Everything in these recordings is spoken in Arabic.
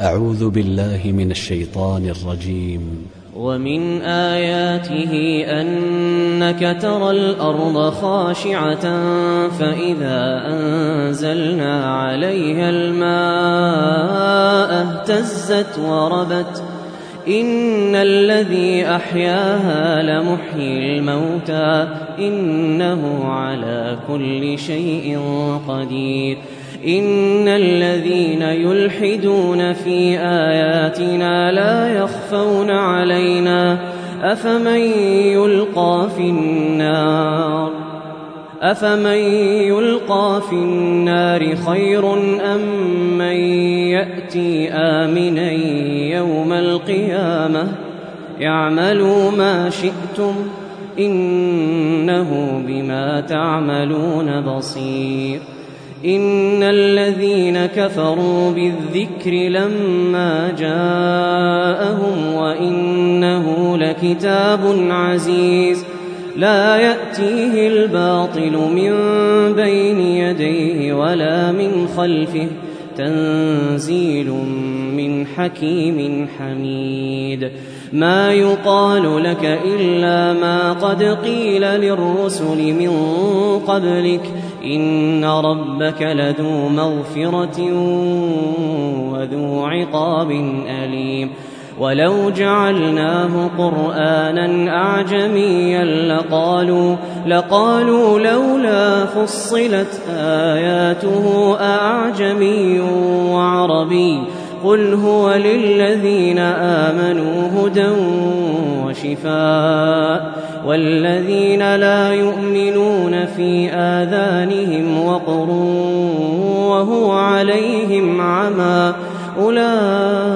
أعوذ بالله من الشيطان الرجيم. ومن آياته أنك ترى الأرض خاشعة فإذا أنزلنا عليها الماء اهتزت وربت. إن الذي أحياها لمحيي الموتى. إنه على كل شيء قدير. إن الذين يلحدون في آياتنا لا يخفون علينا أفمن يلقى في النار أفمن يلقى في النار خير أم من يأتي آمنا يوم القيامة يعملوا ما شئتم إنه بما تعملون بصير إن الذين كفروا بالذكر لما جاءهم وإنه لكتاب عزيز لا يأتيه الباطل من بين يديه ولا من خلفه تنزيل من حكيم حميد. ما يقال لك إلا ما قد قيل للرسل من قبلك. إن ربك لذو مغفرة وذو عقاب أليم. ولو جعلناه قرآنا أعجميا لقالوا لقالوا لولا فصلت آياته أعجمي وعربي قل هو للذين آمنوا هدى وشفاء والذين لا يؤمنون في آذانهم وقر وهو عليهم عمى أولئك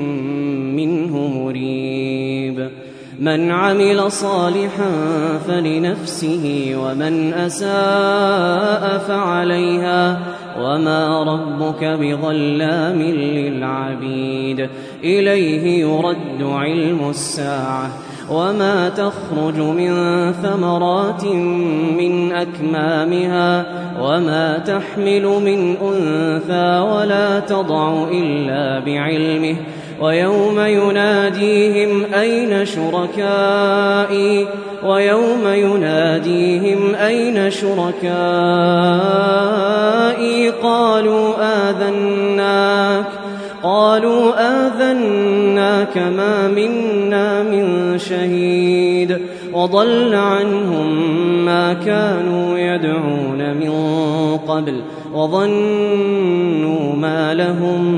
من عمل صالحا فلنفسه ومن أساء فعليها وما ربك بظلام للعبيد. إليه يرد علم الساعة. وما تخرج من ثمرات من أكمامها وما تحمل من أنثى ولا تضع إلا بعلمه. ويوم يناديهم أين شركائي؟ ويوم يناديهم أين شركائي؟ قالوا آذناك قالوا آذناك ما منا من شهيد. وضل عنهم ما كانوا يدعون من قبل وظنوا ما لهم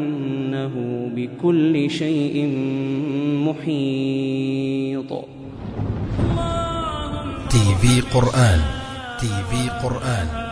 إنه بكل شيء محيط. تي في قرآن تي في قرآن.